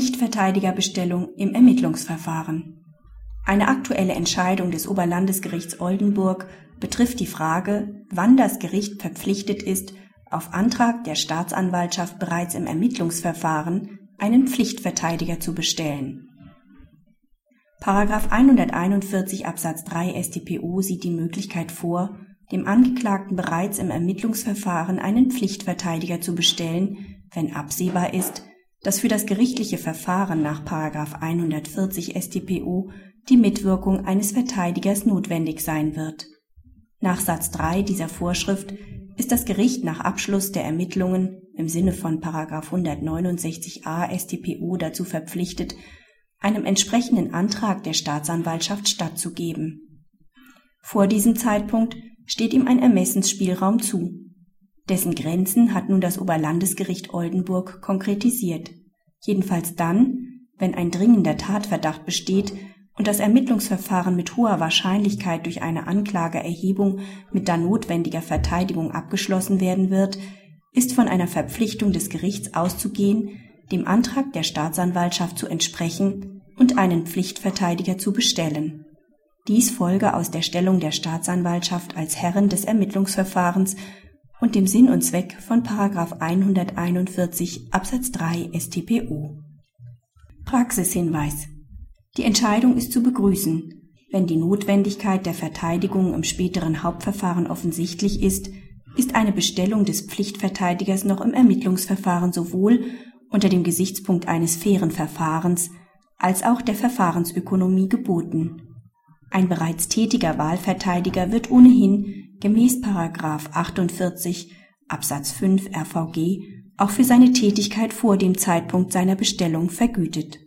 Pflichtverteidigerbestellung im Ermittlungsverfahren. Eine aktuelle Entscheidung des Oberlandesgerichts Oldenburg betrifft die Frage, wann das Gericht verpflichtet ist, auf Antrag der Staatsanwaltschaft bereits im Ermittlungsverfahren einen Pflichtverteidiger zu bestellen. Paragraph 141 Absatz 3 StPO sieht die Möglichkeit vor, dem Angeklagten bereits im Ermittlungsverfahren einen Pflichtverteidiger zu bestellen, wenn absehbar ist, dass für das gerichtliche Verfahren nach Paragraph 140 StPO die Mitwirkung eines Verteidigers notwendig sein wird. Nach Satz 3 dieser Vorschrift ist das Gericht nach Abschluss der Ermittlungen im Sinne von 169a StPO dazu verpflichtet, einem entsprechenden Antrag der Staatsanwaltschaft stattzugeben. Vor diesem Zeitpunkt steht ihm ein Ermessensspielraum zu. Dessen Grenzen hat nun das Oberlandesgericht Oldenburg konkretisiert. Jedenfalls dann, wenn ein dringender Tatverdacht besteht und das Ermittlungsverfahren mit hoher Wahrscheinlichkeit durch eine Anklageerhebung mit dann notwendiger Verteidigung abgeschlossen werden wird, ist von einer Verpflichtung des Gerichts auszugehen, dem Antrag der Staatsanwaltschaft zu entsprechen und einen Pflichtverteidiger zu bestellen. Dies folge aus der Stellung der Staatsanwaltschaft als Herren des Ermittlungsverfahrens und dem Sinn und Zweck von 141 Absatz 3 StPO. Praxishinweis Die Entscheidung ist zu begrüßen, wenn die Notwendigkeit der Verteidigung im späteren Hauptverfahren offensichtlich ist, ist eine Bestellung des Pflichtverteidigers noch im Ermittlungsverfahren sowohl unter dem Gesichtspunkt eines fairen Verfahrens als auch der Verfahrensökonomie geboten. Ein bereits tätiger Wahlverteidiger wird ohnehin gemäß § 48 Absatz 5 RVG auch für seine Tätigkeit vor dem Zeitpunkt seiner Bestellung vergütet